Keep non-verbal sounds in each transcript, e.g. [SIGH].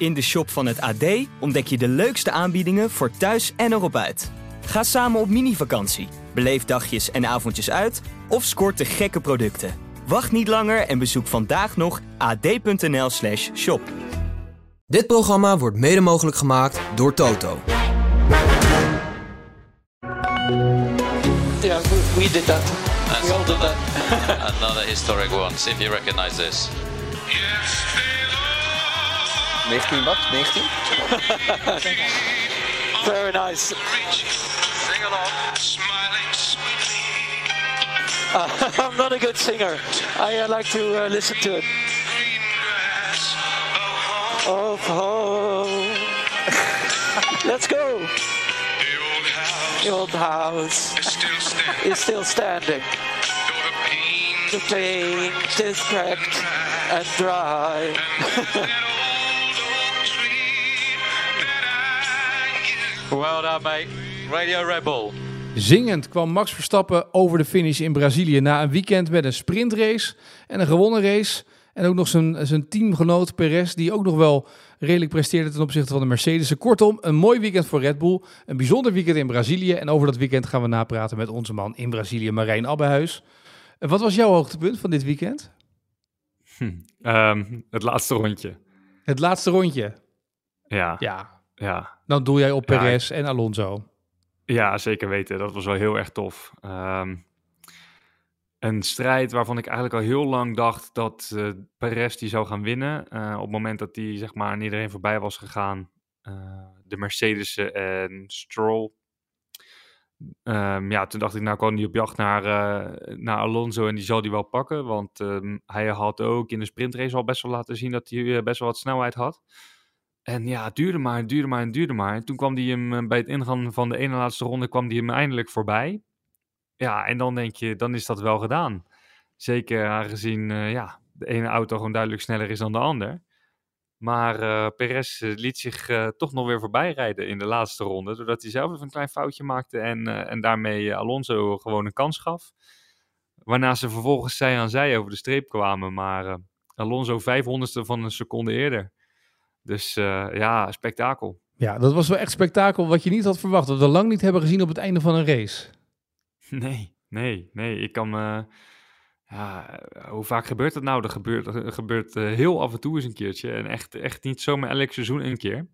In de shop van het AD ontdek je de leukste aanbiedingen voor thuis en erop uit. Ga samen op mini-vakantie, beleef dagjes en avondjes uit of scoort de gekke producten. Wacht niet langer en bezoek vandaag nog ad.nl/slash shop. Dit programma wordt mede mogelijk gemaakt door Toto. Yeah, we, did that. We all did that. another historic one. See if you recognize this. 19 wat? 19? Very nice. Sing along. Smiling sweetly. Uh, I'm not a good singer. I uh, like to uh, listen to it. Green grass of home. Oh, oh. [LAUGHS] Let's go. The old house The old house is still standing. is still standing. Though the panes The paint is cracked and dry. Well done, mate. Radio Rebel. Zingend kwam Max Verstappen over de finish in Brazilië na een weekend met een sprintrace en een gewonnen race. En ook nog zijn, zijn teamgenoot Perez, die ook nog wel redelijk presteerde ten opzichte van de Mercedes. Kortom, een mooi weekend voor Red Bull. Een bijzonder weekend in Brazilië. En over dat weekend gaan we napraten met onze man in Brazilië, Marijn Abbehuis. En Wat was jouw hoogtepunt van dit weekend? Ehm, het laatste rondje. Het laatste rondje. Ja, ja. Ja, ja. dan doe jij op Ja, Perez en Alonso. zeker weten. Dat was wel heel erg tof. Ehm, een strijd waarvan ik eigenlijk al heel lang dacht dat eh Perez die zou gaan winnen. Eh, op het moment dat hij zeg maar aan iedereen voorbij was gegaan. eh, de Mercedes en Stroll. Ehm, ja, toen dacht ik, nou kan hij op jacht naar, naar Alonso en die zal die wel pakken. Want ehm, hij had ook in de sprintrace al best wel laten zien dat hij best wel wat snelheid had. En ja, het duurde maar, het duurde maar, het duurde maar. En toen kwam hij hem eh, bij het ingaan van de ene laatste ronde, kwam hij hem eindelijk voorbij. Ja, en dan denk je, dan is dat wel gedaan. Zeker aangezien eh, ja, de ene auto gewoon duidelijk sneller is dan de ander. Maar eh Perez liet zich toch nog weer voorbij rijden in de laatste ronde. Doordat hij zelf even een klein foutje maakte en, en daarmee Alonso gewoon een kans gaf. Waarna ze vervolgens zij aan zij over de streep kwamen. Maar Alonso vijfhonderdste van een seconde eerder. Dus eh, ja, spektakel. Ja, dat was wel echt spektakel wat je niet had verwacht. Dat we lang niet hebben gezien op het einde van een race. [LAUGHS] Nee, nee, nee. Ik kan me. Ja, hoe vaak gebeurt dat nou? Dat gebeurt, dat gebeurt eh, heel af en toe eens een keertje. En echt, echt niet zomaar elk seizoen een keer.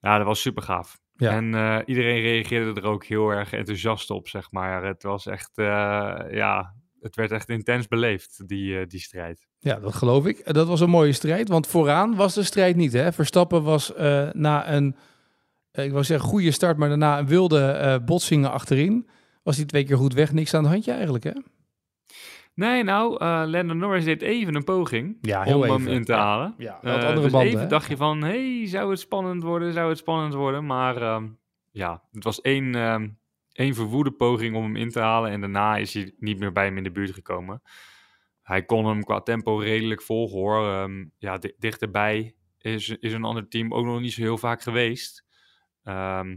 Ja, dat was super gaaf. Ja. En eh, iedereen reageerde er ook heel erg enthousiast op, zeg maar. Het was echt, ja, het werd echt intens beleefd, die, eh, die strijd. Ja, dat geloof ik. Dat was een mooie strijd, want vooraan was de strijd niet. Hè? Verstappen was eh, na een, eh, ik wou zeggen goede start, maar daarna een wilde botsingen achterin. Was hij twee keer goed weg, niks aan de handje eigenlijk, hè? Nee, nou, eh Lando Norris deed even een poging Ja, om hem even. in te Ja, halen. Ja, wat andere dus banden. even hè? dacht je van, hey, zou het spannend worden, zou het spannend worden? Maar ehm, ja, het was één, ehm, één verwoede poging om hem in te halen en daarna is hij niet meer bij hem in de buurt gekomen. Hij kon hem qua tempo redelijk volgen hoor. Ehm, ja, di- dichterbij is, is een ander team ook nog niet zo heel vaak geweest. Ehm,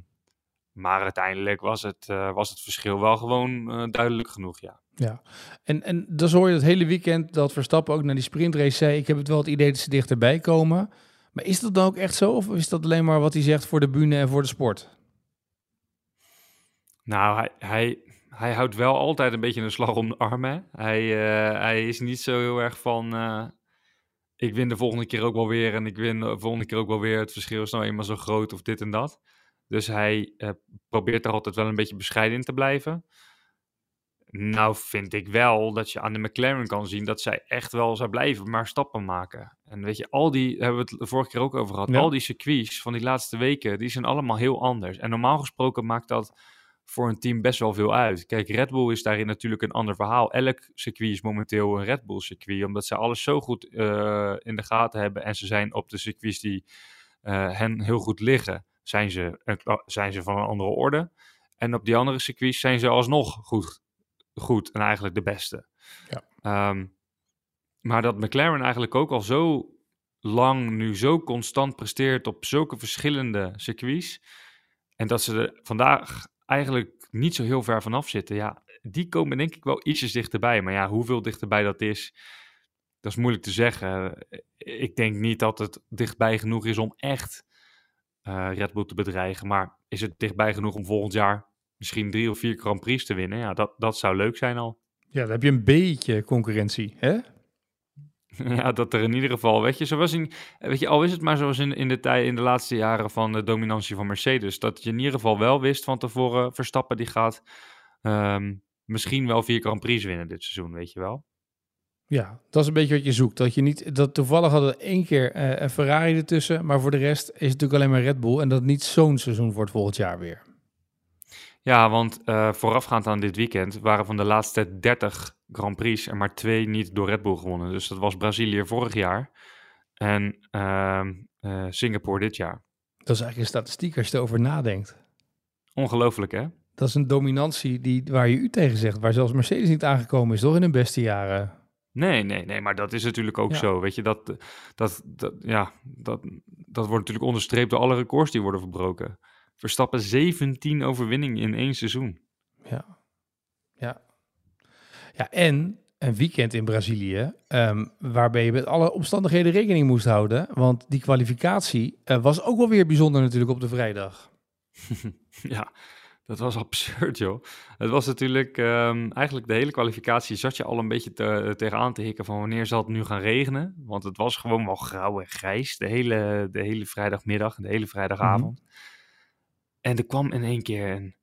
maar uiteindelijk was het, eh, was het verschil wel gewoon eh, duidelijk genoeg, ja. Ja, en, en dus hoor je het hele weekend dat Verstappen ook naar die sprintrace zei... ik heb het wel het idee dat ze dichterbij komen. Maar is dat dan ook echt zo? Of is dat alleen maar wat hij zegt voor de bühne en voor de sport? Nou, hij, hij, hij houdt wel altijd een beetje een slag om de arm. Hè? Hij, eh, hij is niet zo heel erg van. eh, ik win de volgende keer ook wel weer. En ik win de volgende keer ook wel weer. Het verschil is nou eenmaal zo groot of dit en dat. Dus hij eh, probeert er altijd wel een beetje bescheiden in te blijven. Nou, vind ik wel dat je aan de McLaren kan zien dat zij echt wel zou blijven, maar stappen maken. En weet je, al die, daar hebben we het de vorige keer ook over gehad, Ja. al die circuits van die laatste weken, die zijn allemaal heel anders. En normaal gesproken maakt dat voor een team best wel veel uit. Kijk, Red Bull is daarin natuurlijk een ander verhaal. Elk circuit is momenteel een Red Bull circuit, omdat ze alles zo goed eh, in de gaten hebben en ze zijn op de circuits die eh, hen heel goed liggen, zijn ze, eh, zijn ze van een andere orde. En op die andere circuits zijn ze alsnog goed, goed en eigenlijk de beste. Ja. Ehm, maar dat McLaren eigenlijk ook al zo lang nu zo constant presteert op zulke verschillende circuits. En dat ze er vandaag eigenlijk niet zo heel ver vanaf zitten. Ja, die komen denk ik wel ietsjes dichterbij. Maar ja, hoeveel dichterbij dat is, dat is moeilijk te zeggen. Ik denk niet dat het dichtbij genoeg is om echt eh, Red Bull te bedreigen. Maar is het dichtbij genoeg om volgend jaar misschien drie of vier Grand Prix te winnen? Ja, dat, dat zou leuk zijn al. Ja, dan heb je een beetje concurrentie, hè? [LAUGHS] Ja, dat er in ieder geval, weet je, zoals in, weet je, al is het maar zoals in, in de tijd, in de laatste jaren van de dominantie van Mercedes, dat je in ieder geval wel wist van tevoren, Verstappen die gaat ehm, misschien wel vier Grand Prix winnen dit seizoen, weet je wel. Ja, dat is een beetje wat je zoekt. Dat je niet, dat toevallig hadden we één keer eh, een Ferrari ertussen, maar voor de rest is het natuurlijk alleen maar Red Bull en dat niet zo'n seizoen wordt volgend jaar weer. Ja, want eh, voorafgaand aan dit weekend waren van de laatste 30 Grand Prix er maar twee niet door Red Bull gewonnen. Dus dat was Brazilië vorig jaar en ehm, eh, Singapore dit jaar. Dat is eigenlijk een statistiek als je erover nadenkt. Ongelooflijk, hè? Dat is een dominantie die, waar je u tegen zegt, waar zelfs Mercedes niet aangekomen is, toch in hun beste jaren. Nee, nee, nee, maar dat is natuurlijk ook Ja. zo. Weet je, dat, dat, dat, ja, dat, dat wordt natuurlijk onderstreept door alle records die worden verbroken. Verstappen 17 overwinningen in één seizoen. Ja. Ja. Ja, en een weekend in Brazilië, ehm, waarbij je met alle omstandigheden rekening moest houden. Want die kwalificatie eh, was ook wel weer bijzonder natuurlijk op de vrijdag. [LAUGHS] ja, dat was absurd, joh. Het was natuurlijk ehm, eigenlijk de hele kwalificatie zat je al een beetje te, tegenaan te hikken van wanneer zal het nu gaan regenen. Want het was gewoon wel grauw en grijs de hele, de hele vrijdagmiddag en de hele vrijdagavond. En er kwam in één keer een,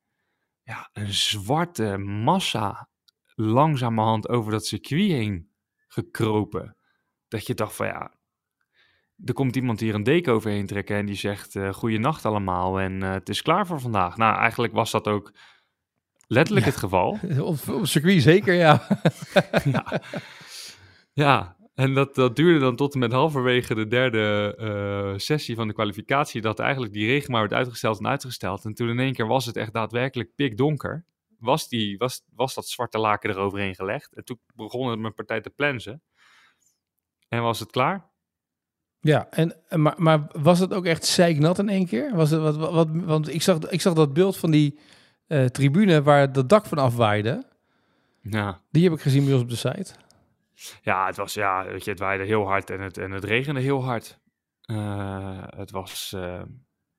ja, een zwarte massa langzamerhand over dat circuit heen gekropen. Dat je dacht van ja, er komt iemand hier een deken overheen trekken en die zegt uh, goeienacht allemaal en uh, het is klaar voor vandaag. Nou, eigenlijk was dat ook letterlijk Ja. het geval. [LAUGHS] Op, op circuit zeker, ja. [LAUGHS] ja. ja, en dat, dat duurde dan tot en met halverwege de derde eh, sessie van de kwalificatie, dat eigenlijk die regen maar werd uitgesteld en uitgesteld. En toen in één keer was het echt daadwerkelijk pikdonker. Was, die, was, was dat zwarte laken eroverheen gelegd. En toen begon het mijn partij te plensen. En was het klaar? Ja, en, maar, maar was het ook echt zeiknat in één keer? Was het, wat, wat, wat- want ik zag, ik zag dat beeld van die eh, tribune waar dat dak van afwaaide. Ja. Die heb ik gezien bij ons op de site. Ja, het was, ja, weet je, het waaide heel hard en het, en het regende heel hard. Eh, het was, eh,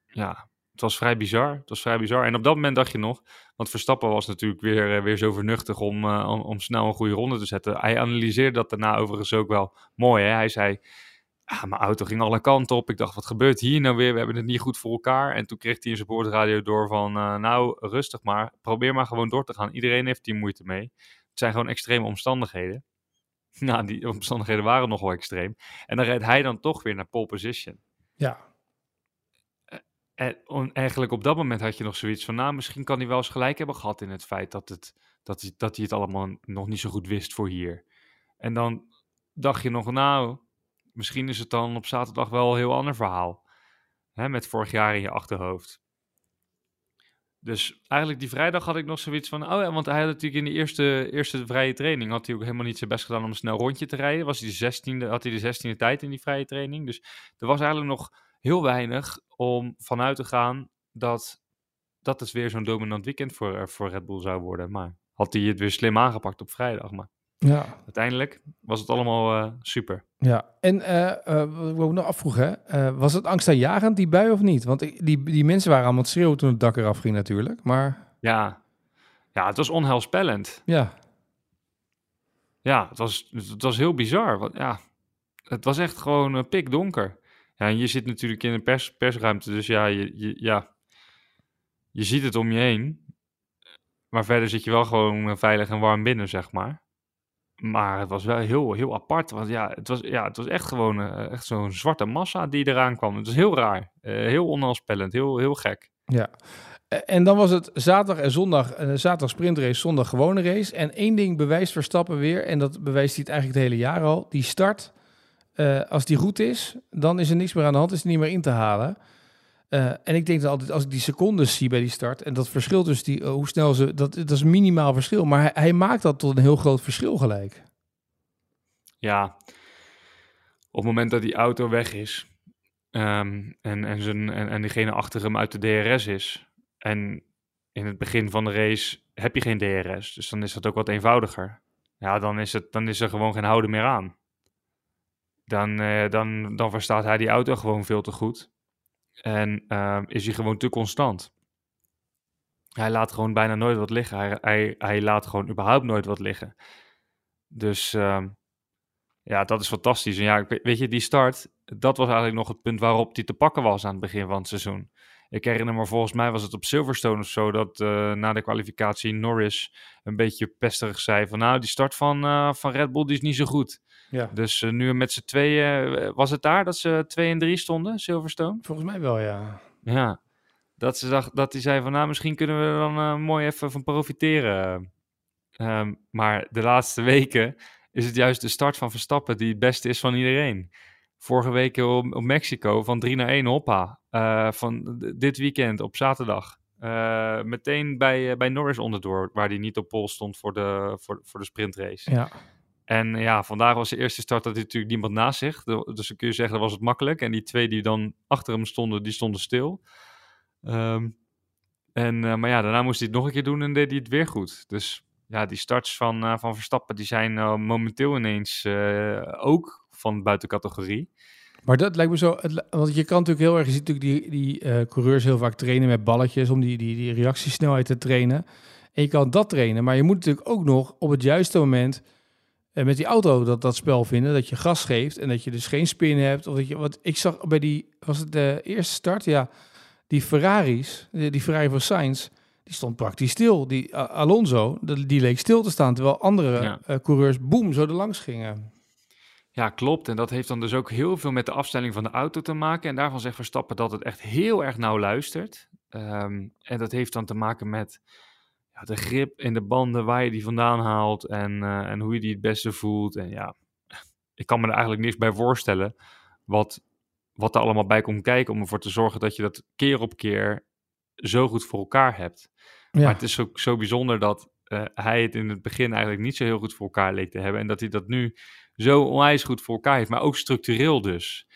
ja, het was vrij bizar. Het was vrij bizar. En op dat moment dacht je nog, want Verstappen was natuurlijk weer, eh, weer zo vernuftig om, eh, om, om snel een goede ronde te zetten. Hij analyseerde dat daarna overigens ook wel mooi. Hè? Hij zei, ah, mijn auto ging alle kanten op. Ik dacht, wat gebeurt hier nou weer? We hebben het niet goed voor elkaar. En toen kreeg hij in zijn boordradio door van, eh, nou, rustig maar. Probeer maar gewoon door te gaan. Iedereen heeft hier moeite mee. Het zijn gewoon extreme omstandigheden. [LAUGHS] Nou, die omstandigheden waren nogal extreem. En dan rijdt hij dan toch weer naar pole position. Ja, En eigenlijk op dat moment had je nog zoiets van, nou, misschien kan hij wel eens gelijk hebben gehad in het feit dat, het, dat, hij, dat hij het allemaal nog niet zo goed wist voor hier. En dan dacht je nog, nou, misschien is het dan op zaterdag wel een heel ander verhaal. Hè, met vorig jaar in je achterhoofd. Dus eigenlijk die vrijdag had ik nog zoiets van, oh ja, want hij had natuurlijk in de eerste, eerste vrije training, had hij ook helemaal niet zijn best gedaan om een snel rondje te rijden. Was hij de 16e, had hij de 16e tijd in die vrije training. Dus er was eigenlijk nog heel weinig om vanuit te gaan dat dat het weer zo'n dominant weekend voor, eh, voor Red Bull zou worden. Maar had hij het weer slim aangepakt op vrijdag. Maar ja, uiteindelijk was het allemaal eh, super. ja. En eh, eh, wat ik ook nog afvroeg, hè, was het angstaanjagend, die bui of niet? Want ik- die, die mensen waren allemaal het schreeuwen toen het dak eraf ging natuurlijk. Maar Ja, ja het was onheilspellend. ja, Ja, het was, het was heel bizar. Want, ja, het was echt gewoon uh, pikdonker. Ja, en je zit natuurlijk in een pers, persruimte, dus ja je, je, ja, je ziet het om je heen. Maar verder zit je wel gewoon veilig en warm binnen, zeg maar. Maar het was wel heel, heel apart. Want ja, het was, ja, het was echt gewoon eh, echt zo'n zwarte massa die eraan kwam. Het was heel raar. Eh, heel onheilspellend. Heel, heel gek. ja. En dan was het zaterdag en zondag, eh, zaterdag sprintrace, zondag gewone race. En één ding bewijst Verstappen weer, en dat bewijst hij het eigenlijk het hele jaar al. Die start, eh, als die goed is, dan is er niks meer aan de hand, is er niet meer in te halen. Eh, en ik denk dan altijd, als ik die secondes zie bij die start, en dat verschil dus die, eh, hoe snel ze, dat, dat is minimaal verschil. Maar hij, hij maakt dat tot een heel groot verschil gelijk. Ja, op het moment dat die auto weg is ehm, en, en, zijn, en, en diegene achter hem uit de DRS is. En in het begin van de race heb je geen DRS, dus dan is dat ook wat eenvoudiger. Ja, dan is, het, dan is er gewoon geen houden meer aan. Dan, eh, dan, dan verstaat hij die auto gewoon veel te goed. En ehm, is hij gewoon te constant. Hij laat gewoon bijna nooit wat liggen. Hij, hij, hij laat gewoon überhaupt nooit wat liggen. Dus ehm, ja, dat is fantastisch. En ja, weet je, die start, dat was eigenlijk nog het punt waarop hij te pakken was aan het begin van het seizoen. Ik herinner me, volgens mij was het op Silverstone of zo, dat eh, na de kwalificatie Norris een beetje pesterig zei van, nou, die start van, eh, van Red Bull die is niet zo goed. Ja. Dus eh, nu met z'n tweeën, eh, was het daar dat ze twee en drie stonden, Silverstone? Volgens mij wel, ja. Ja, dat, ze dacht, dat hij zei van, nou, misschien kunnen we er dan eh, mooi even van profiteren. Ehm, maar de laatste weken is het juist de start van Verstappen die het beste is van iedereen. Vorige week op, op Mexico van 3 naar 1, hoppa. Van dit weekend op zaterdag. Meteen bij, bij Norris onderdoor, waar hij niet op pol stond voor de, voor, voor de sprintrace. Ja. En ja, vandaag was de eerste start dat hij natuurlijk niemand naast zich. Dus dan kun je zeggen, dat was het makkelijk. En die twee die dan achter hem stonden, die stonden stil. Ehm, en, eh, maar ja, daarna moest hij het nog een keer doen en deed hij het weer goed. Dus ja, die starts van, eh, van Verstappen, die zijn eh, momenteel ineens ook van buiten categorie. Maar dat lijkt me zo, want je kan natuurlijk heel erg, je ziet natuurlijk die, die coureurs heel vaak trainen met balletjes om die, die, die reactiesnelheid te trainen. En je kan dat trainen, maar je moet natuurlijk ook nog op het juiste moment met die auto dat, dat spel vinden, dat je gas geeft en dat je dus geen spin hebt. Of dat je, wat ik zag bij die, was het de eerste start, ja, die Ferraris, die, die Ferrari van Sainz, die stond praktisch stil. Die Alonso, die, die leek stil te staan, terwijl andere Ja. eh, coureurs, boem, zo er langs gingen. Ja, klopt. En dat heeft dan dus ook heel veel met de afstelling van de auto te maken. En daarvan zegt Verstappen dat het echt heel erg nauw luistert. Ehm, en dat heeft dan te maken met ja, de grip in de banden, waar je die vandaan haalt en, eh, en hoe je die het beste voelt. En ja, [LAUGHS] ik kan me er eigenlijk niks bij voorstellen wat, wat er allemaal bij komt kijken om ervoor te zorgen dat je dat keer op keer zo goed voor elkaar hebt. Ja. Maar het is ook zo bijzonder dat eh, hij het in het begin eigenlijk niet zo heel goed voor elkaar leek te hebben. En dat hij dat nu zo onwijs goed voor elkaar heeft, maar ook structureel dus.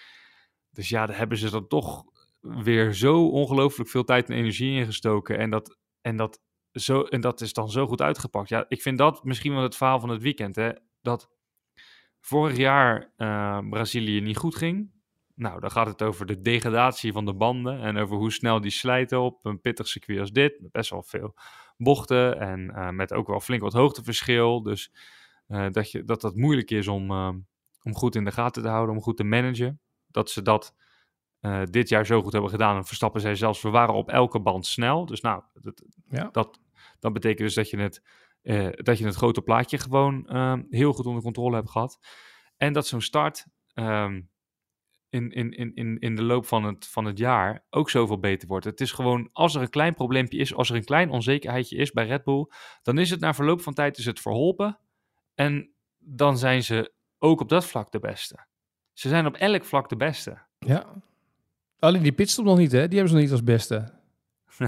Dus ja, daar hebben ze dan toch weer zo ongelooflijk veel tijd en energie in gestoken. En dat, en, dat zo, en dat is dan zo goed uitgepakt. Ja, ik vind dat misschien wel het verhaal van het weekend. Hè? Dat vorig jaar eh, Brazilië niet goed ging. Nou, dan gaat het over de degradatie van de banden en over hoe snel die slijten op een pittig circuit als dit. Met best wel veel bochten en eh, met ook wel flink wat hoogteverschil. Dus eh, dat, je, dat dat moeilijk is om, om goed in de gaten te houden, om goed te managen. Dat ze dat eh, dit jaar zo goed hebben gedaan. En Verstappen zei zelfs, we waren op elke band snel. Dus nou, dat, Ja. dat, dat betekent dus dat je het, eh, dat je het grote plaatje gewoon eh, heel goed onder controle hebt gehad. En dat zo'n start ehm, in, in, in, in, in de loop van het, van het jaar ook zoveel beter wordt. Het is gewoon, als er een klein probleempje is, als er een klein onzekerheidje is bij Red Bull, dan is het na verloop van tijd is het verholpen. En dan zijn ze ook op dat vlak de beste. Ze zijn op elk vlak de beste. Ja. Alleen die pitstop nog niet, hè? Die hebben ze nog niet als beste. [LAUGHS]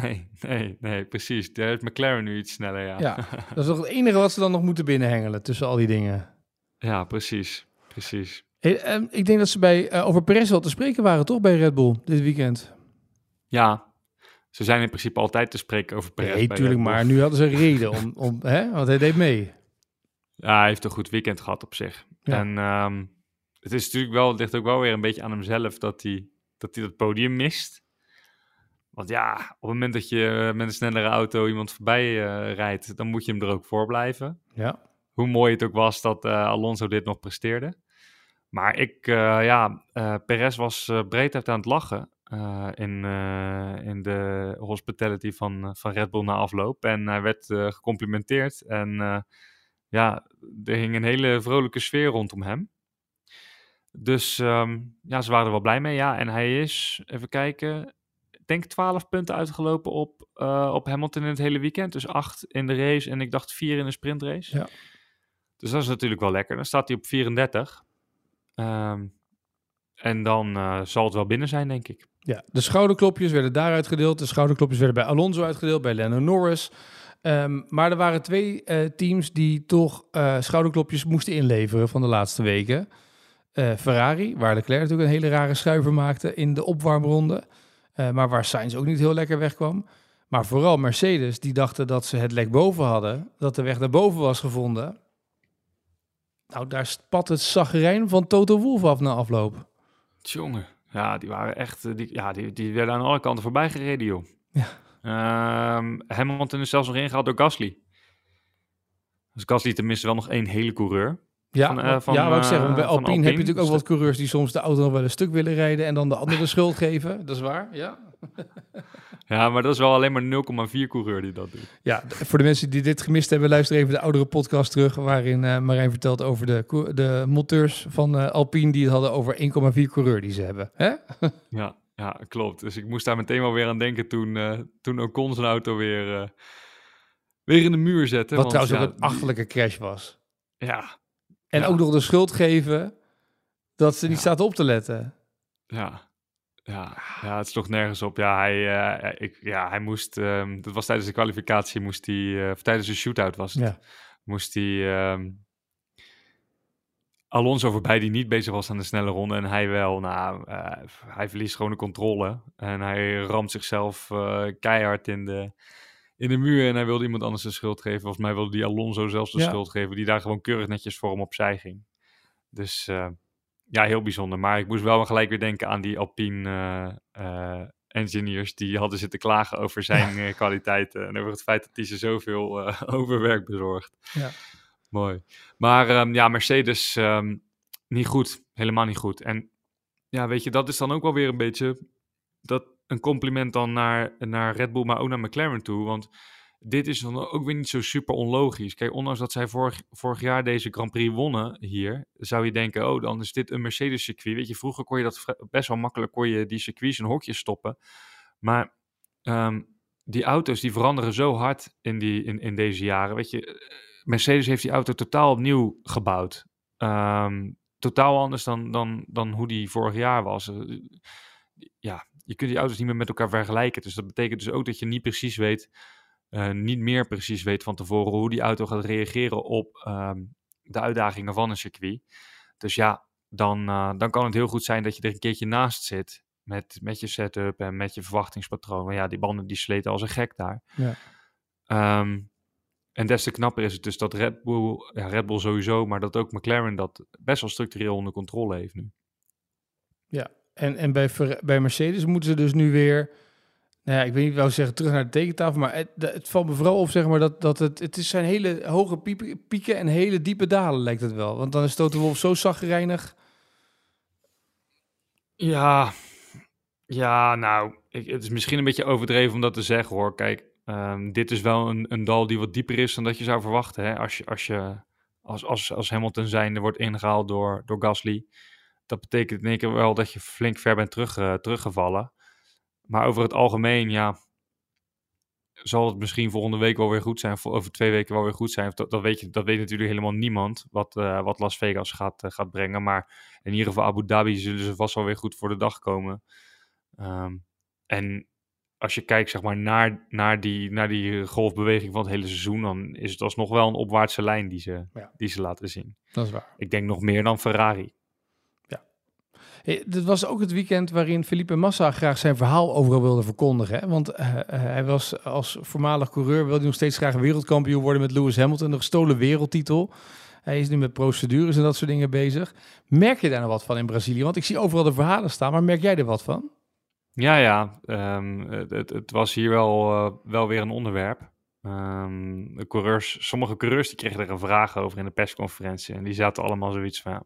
Nee, nee, nee, precies. Daar is McLaren nu iets sneller, ja. Ja, [LAUGHS] dat is toch het enige wat ze dan nog moeten binnenhengelen tussen al die dingen. Ja, precies, precies. Hey, ehm, ik denk dat ze bij, eh, over Perez wel te spreken waren, toch, bij Red Bull dit weekend? Ja, ze zijn in principe altijd te spreken over Perez. nee, bij tuurlijk, Red Bull. maar nu hadden ze een [LAUGHS] reden om, om hè? want hij deed mee. Ja, hij heeft een goed weekend gehad op zich. Ja. En ehm, het is natuurlijk wel, het ligt ook wel weer een beetje aan hemzelf dat hij dat, hij dat podium mist. Want ja, op het moment dat je met een snellere auto iemand voorbij eh, rijdt, dan moet je hem er ook voor blijven. Ja. Hoe mooi het ook was dat eh, Alonso dit nog presteerde. Maar ik, eh, ja, Perez was breed uit aan het lachen in, in de hospitality van, van Red Bull na afloop. En hij werd gecomplimenteerd. En ja, er hing een hele vrolijke sfeer rondom hem. Dus ehm, ja, ze waren er wel blij mee. Ja, en hij is, even kijken, ik denk 12 punten uitgelopen op, eh, op Hamilton in het hele weekend. Dus 8 in de race en ik dacht 4 in de sprintrace. Ja. Dus dat is natuurlijk wel lekker. Dan staat hij op 34. Ehm, en dan eh, zal het wel binnen zijn, denk ik. Ja, de schouderklopjes werden daar uitgedeeld. De schouderklopjes werden bij Alonso uitgedeeld, bij Lando Norris. Ehm, maar er waren twee eh, teams die toch schouderklopjes moesten inleveren van de laatste weken. Eh, Ferrari, waar Leclerc natuurlijk een hele rare schuiver maakte in de opwarmronde. Eh, maar waar Sainz ook niet heel lekker wegkwam. Maar vooral Mercedes, die dachten dat ze het lek boven hadden. Dat de weg naar boven was gevonden. Nou, daar spat het zagrijn van Toto Wolff af na afloop. Tjonge. Ja, die waren echt... eh, Die, ja, die, die werden aan alle kanten voorbij gereden, joh. Ja. Ehm, Hamilton is zelfs nog ingehaald door Gasly. Dus Gasly tenminste wel nog één hele coureur. Ja, Van, eh, van, ja wat ik zeg, bij eh, Alpine heb je natuurlijk ook wat coureurs die soms de auto nog wel een stuk willen rijden en dan de andere de [LAUGHS] schuld geven. Dat is waar, ja. Ja, maar dat is wel alleen maar 0,4 coureur die dat doet. Ja, voor de mensen die dit gemist hebben, luister even de oudere podcast terug, waarin eh, Marijn vertelt over de, de monteurs van Alpine die het hadden over 1,4 coureur die ze hebben. Hè? [LAUGHS] Ja, ja, klopt. Dus ik moest daar meteen wel weer aan denken toen, toen Ocon zijn auto weer, weer in de muur zette. Wat want, trouwens ook een achterlijke crash was. Ja, En Ja. ook nog de schuld geven dat ze niet Ja. staat op te letten. ja. Ja, ja, het sloeg nergens op. Ja, hij, eh, ik, ja, hij moest, ehm, dat was tijdens de kwalificatie, moest hij, eh, of tijdens de shootout was het, Ja. moest hij ehm, Alonso voorbij die niet bezig was aan de snelle ronde en hij wel. Nou, eh, hij verliest gewoon de controle en hij ramt zichzelf keihard in de, in de muur en hij wilde iemand anders de schuld geven. Volgens mij wilde die Alonso zelfs de Ja. schuld geven, die daar gewoon keurig netjes voor hem opzij ging. Dus eh, ja, heel bijzonder. Maar ik moest wel gelijk weer denken aan die Alpine eh, eh, engineers die hadden zitten klagen over zijn kwaliteiten en over het feit dat hij ze zoveel [LAUGHS] overwerk bezorgt. Ja. Mooi. Maar ehm, ja, Mercedes ehm, niet goed. Helemaal niet goed. En ja, weet je, dat is dan ook wel weer een beetje dat, een compliment dan naar, naar Red Bull, maar ook naar McLaren toe. Want dit is dan ook weer niet zo super onlogisch. Kijk, ondanks dat zij vorig, vorig jaar deze Grand Prix wonnen hier, zou je denken, oh, dan is dit een Mercedes circuit. Weet je, vroeger kon je dat best wel makkelijk, kon je die circuits in hokjes stoppen. Maar ehm, die auto's die veranderen zo hard in, die, in, in deze jaren. Weet je, Mercedes heeft die auto totaal opnieuw gebouwd. Ehm, totaal anders dan, dan, dan hoe die vorig jaar was. Eh, Ja, je kunt die auto's niet meer met elkaar vergelijken. Dus dat betekent dus ook dat je niet precies weet, eh, niet meer precies weet van tevoren hoe die auto gaat reageren op ehm, de uitdagingen van een circuit. Dus ja, dan, eh, dan kan het heel goed zijn dat je er een keertje naast zit met, met je setup en met je verwachtingspatroon. Maar ja, die banden die sleten als een gek daar. Ja. Ehm, en des te knapper is het dus dat Red Bull, ja, Red Bull sowieso, maar dat ook McLaren dat best wel structureel onder controle heeft nu. En, en bij, bij Mercedes moeten ze dus nu weer, nou ja, ik weet niet wel zeggen terug naar de tekentafel, maar het, het valt me vooral op, zeg maar, dat, dat het, het is zijn hele hoge pieken en hele diepe dalen, lijkt het wel. Want dan is Toto Wolff zo zagrijnig. Ja, ja nou, ik, het is misschien een beetje overdreven om dat te zeggen hoor. Kijk, ehm, dit is wel een, een dal die wat dieper is dan dat je zou verwachten. Hè? Als, je, als, je, als, als, als Hamilton zijnde wordt ingehaald door, door Gasly. Dat betekent in één keer wel dat je flink ver bent terug, eh, teruggevallen. Maar over het algemeen, ja, zal het misschien volgende week wel weer goed zijn. Of over twee weken wel weer goed zijn. Dat, dat, weet, je, dat weet natuurlijk helemaal niemand. Wat, eh, wat Las Vegas gaat, eh, gaat brengen. Maar in ieder geval Abu Dhabi zullen ze vast wel weer goed voor de dag komen. Ehm, en als je kijkt zeg maar, naar, naar, die, naar die golfbeweging van het hele seizoen, dan is het alsnog wel een opwaartse lijn die ze, Ja. die ze laten zien. Dat is waar. Ik denk nog meer dan Ferrari. Hey, dit was ook het weekend waarin Felipe Massa graag zijn verhaal overal wilde verkondigen. Hè? Want eh, eh, hij was als voormalig coureur, wilde nog steeds graag wereldkampioen worden met Lewis Hamilton, de gestolen wereldtitel. Hij is nu met procedures en dat soort dingen bezig. Merk je daar nou wat van in Brazilië? Want ik zie overal de verhalen staan, maar merk jij er wat van? Ja, ja. ehm, het, het, het was hier wel, eh, wel weer een onderwerp. Ehm, de coureurs, sommige coureurs die kregen er een vraag over in de persconferentie. En die zaten allemaal zoiets van,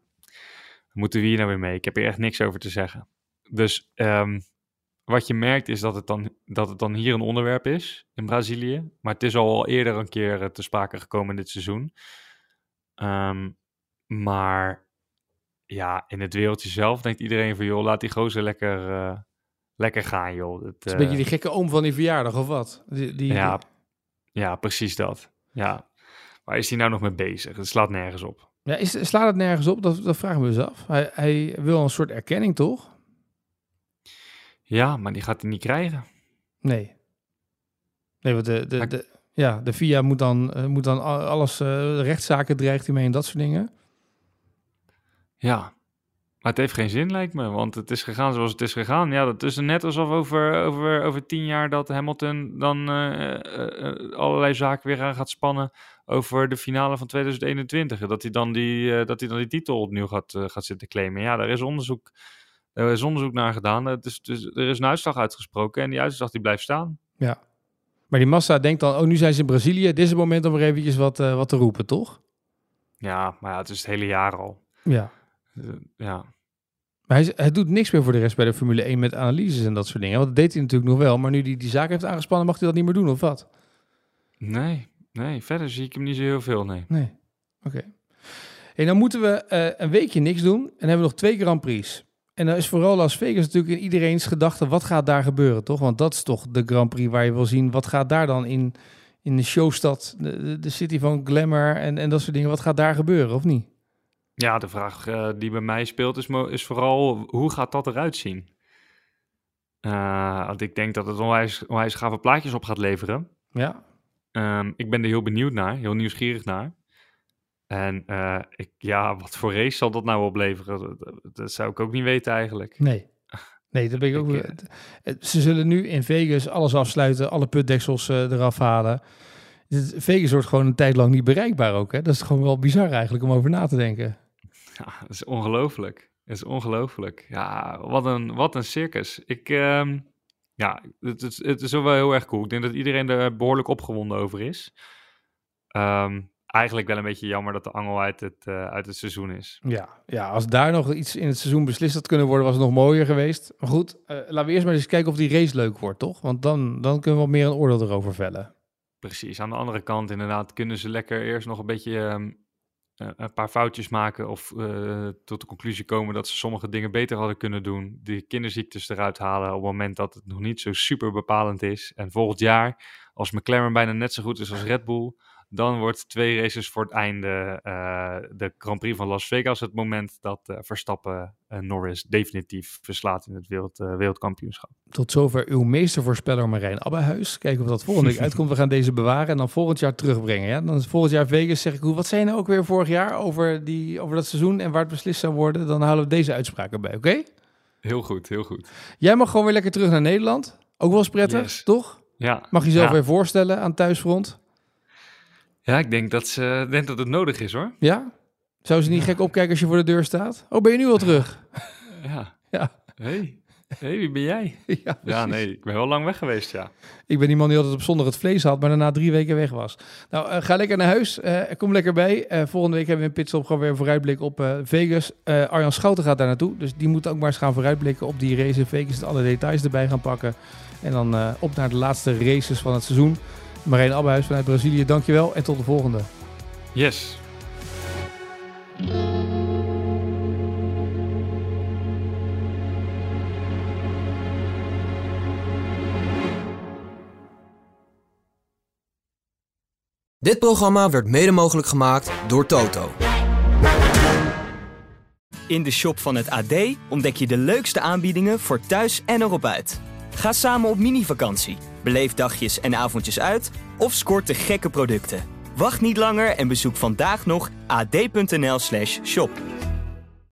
moeten we hier nou weer mee? Ik heb hier echt niks over te zeggen. Dus ehm, wat je merkt is dat het, dan, dat het dan hier een onderwerp is in Brazilië. Maar het is al eerder een keer eh, te sprake gekomen in dit seizoen. Ehm, maar ja, in het wereldje zelf denkt iedereen van, joh, laat die gozer lekker, eh, lekker gaan, joh. Het, Het is een beetje eh, die gekke oom van die verjaardag of wat? Die, die, ja, ja, precies dat. Ja. Waar is hij nou nog mee bezig? Het slaat nergens op. Ja, is, slaat het nergens op? Dat, dat vragen we eens af. Hij, hij wil een soort erkenning, toch? Ja, maar die gaat hij niet krijgen. Nee. Nee, want de, de, ja, de VIA moet dan, eh, moet dan alles, eh, rechtszaken dreigt hij mee en dat soort dingen. Ja. Maar het heeft geen zin, lijkt me. Want het is gegaan zoals het is gegaan. Ja, dat is net alsof over, over, over tien jaar dat Hamilton dan eh, eh, eh, allerlei zaken weer aan gaat spannen over de finale van 2021. en Dat hij dan die, dat hij dan die titel opnieuw gaat, gaat zitten claimen. Ja, daar is onderzoek, er is onderzoek naar gedaan. Het is, dus, er is een uitslag uitgesproken en die uitslag die blijft staan. Ja. Maar die massa denkt dan, oh, nu zijn ze in Brazilië. Dit is het moment om weer eventjes wat, wat te roepen, toch? Ja, maar ja, het is het hele jaar al. Ja. Ja, Maar hij, hij doet niks meer voor de rest bij de Formule 1 met analyses en dat soort dingen. Want dat deed hij natuurlijk nog wel. Maar nu hij die zaak heeft aangespannen, mag hij dat niet meer doen, of wat? nee, nee, verder zie ik hem niet zo heel veel, nee. Nee. Oké. Hey, dan moeten we eh, een weekje niks doen en hebben we nog twee Grand Prix. En dan is vooral Las Vegas natuurlijk in iedereen's gedachte, wat gaat daar gebeuren, toch? Want dat is toch de Grand Prix waar je wil zien, wat gaat daar dan in, in de showstad, de, de, de city van glamour en, en dat soort dingen, wat gaat daar gebeuren, of niet? Ja, de vraag eh, die bij mij speelt is, is vooral hoe gaat dat eruit zien? Eh, want ik denk dat het onwijs, onwijs gave plaatjes op gaat leveren. Ja, Ehm, ik ben er heel benieuwd naar, heel nieuwsgierig naar. En eh, ik, ja, wat voor race zal dat nou opleveren? Dat, zou ik ook niet weten eigenlijk. nee. [LAUGHS] Nee, dat ben ik ook. Ik, Ze zullen nu in Vegas alles afsluiten, alle putdeksels eraf halen. Vegas wordt gewoon een tijd lang niet bereikbaar ook. Hè? Dat is gewoon wel bizar eigenlijk om over na te denken. [LAUGHS] Ja, dat is ongelooflijk. Dat is ongelooflijk. Ja, wat een, wat een circus. Ik, ehm, ja, het is, het is wel heel erg cool. Ik denk dat iedereen er behoorlijk opgewonden over is. Ehm, eigenlijk wel een beetje jammer dat de angel uit het, eh, uit het seizoen is. Ja, ja, als daar nog iets in het seizoen beslist had kunnen worden, was het nog mooier geweest. Maar goed, eh, laten we eerst maar eens kijken of die race leuk wordt, toch? Want dan, dan kunnen we wat meer een oordeel erover vellen. Precies. Aan de andere kant, inderdaad, kunnen ze lekker eerst nog een beetje ehm, eh, een paar foutjes maken. Of eh, tot de conclusie komen dat ze sommige dingen beter hadden kunnen doen. Die kinderziektes eruit halen op het moment dat het nog niet zo super bepalend is. En volgend jaar, als McLaren bijna net zo goed is als Red Bull. Dan wordt twee races voor het einde eh, de Grand Prix van Las Vegas het moment dat eh, Verstappen eh, Norris definitief verslaat in het wereld, wereldkampioenschap. Tot zover uw meestervoorspeller Marijn Abbehuis. Kijken of dat volgende week [LAUGHS] uitkomt. We gaan deze bewaren en dan volgend jaar terugbrengen. Ja? Dan is volgend jaar Vegas, zeg ik, hoe, wat zei je nou ook weer vorig jaar over, die, over dat seizoen en waar het beslist zou worden? Dan halen we deze uitspraken bij, oké? Heel goed, heel goed. Jij mag gewoon weer lekker terug naar Nederland. Ook wel eens prettig, Yes. toch? Ja, Mag je jezelf ja. weer voorstellen aan thuisfront? Ja, ik denk dat, ze, denk dat het nodig is hoor. Ja? Zou ze niet gek opkijken als je voor de deur staat? Oh, ben je nu al terug? [LAUGHS] Ja. Ja. Hey. hey, wie ben jij? [LAUGHS] ja, nee, ik ben wel lang weg geweest, ja. Ik ben die man die altijd op zondag het vlees had, maar daarna drie weken weg was. Nou, eh, ga lekker naar huis. Eh, kom lekker bij. Eh, volgende week hebben we een pitstop gewoon weer een vooruitblik op eh, Vegas. Eh, Arjan Schouten gaat daar naartoe, dus die moet ook maar eens gaan vooruitblikken op die race in Vegas. Alle details erbij gaan pakken. En dan eh, op naar de laatste races van het seizoen. Marijn Abbehuis vanuit Brazilië, dankjewel en tot de volgende. Yes. Dit programma werd mede mogelijk gemaakt door Toto. In de shop van het AD ontdek je de leukste aanbiedingen voor thuis en erop uit. Ga samen op mini-vakantie, beleef dagjes en avondjes uit of scoort de gekke producten. Wacht niet langer en bezoek vandaag nog ad.nl/shop.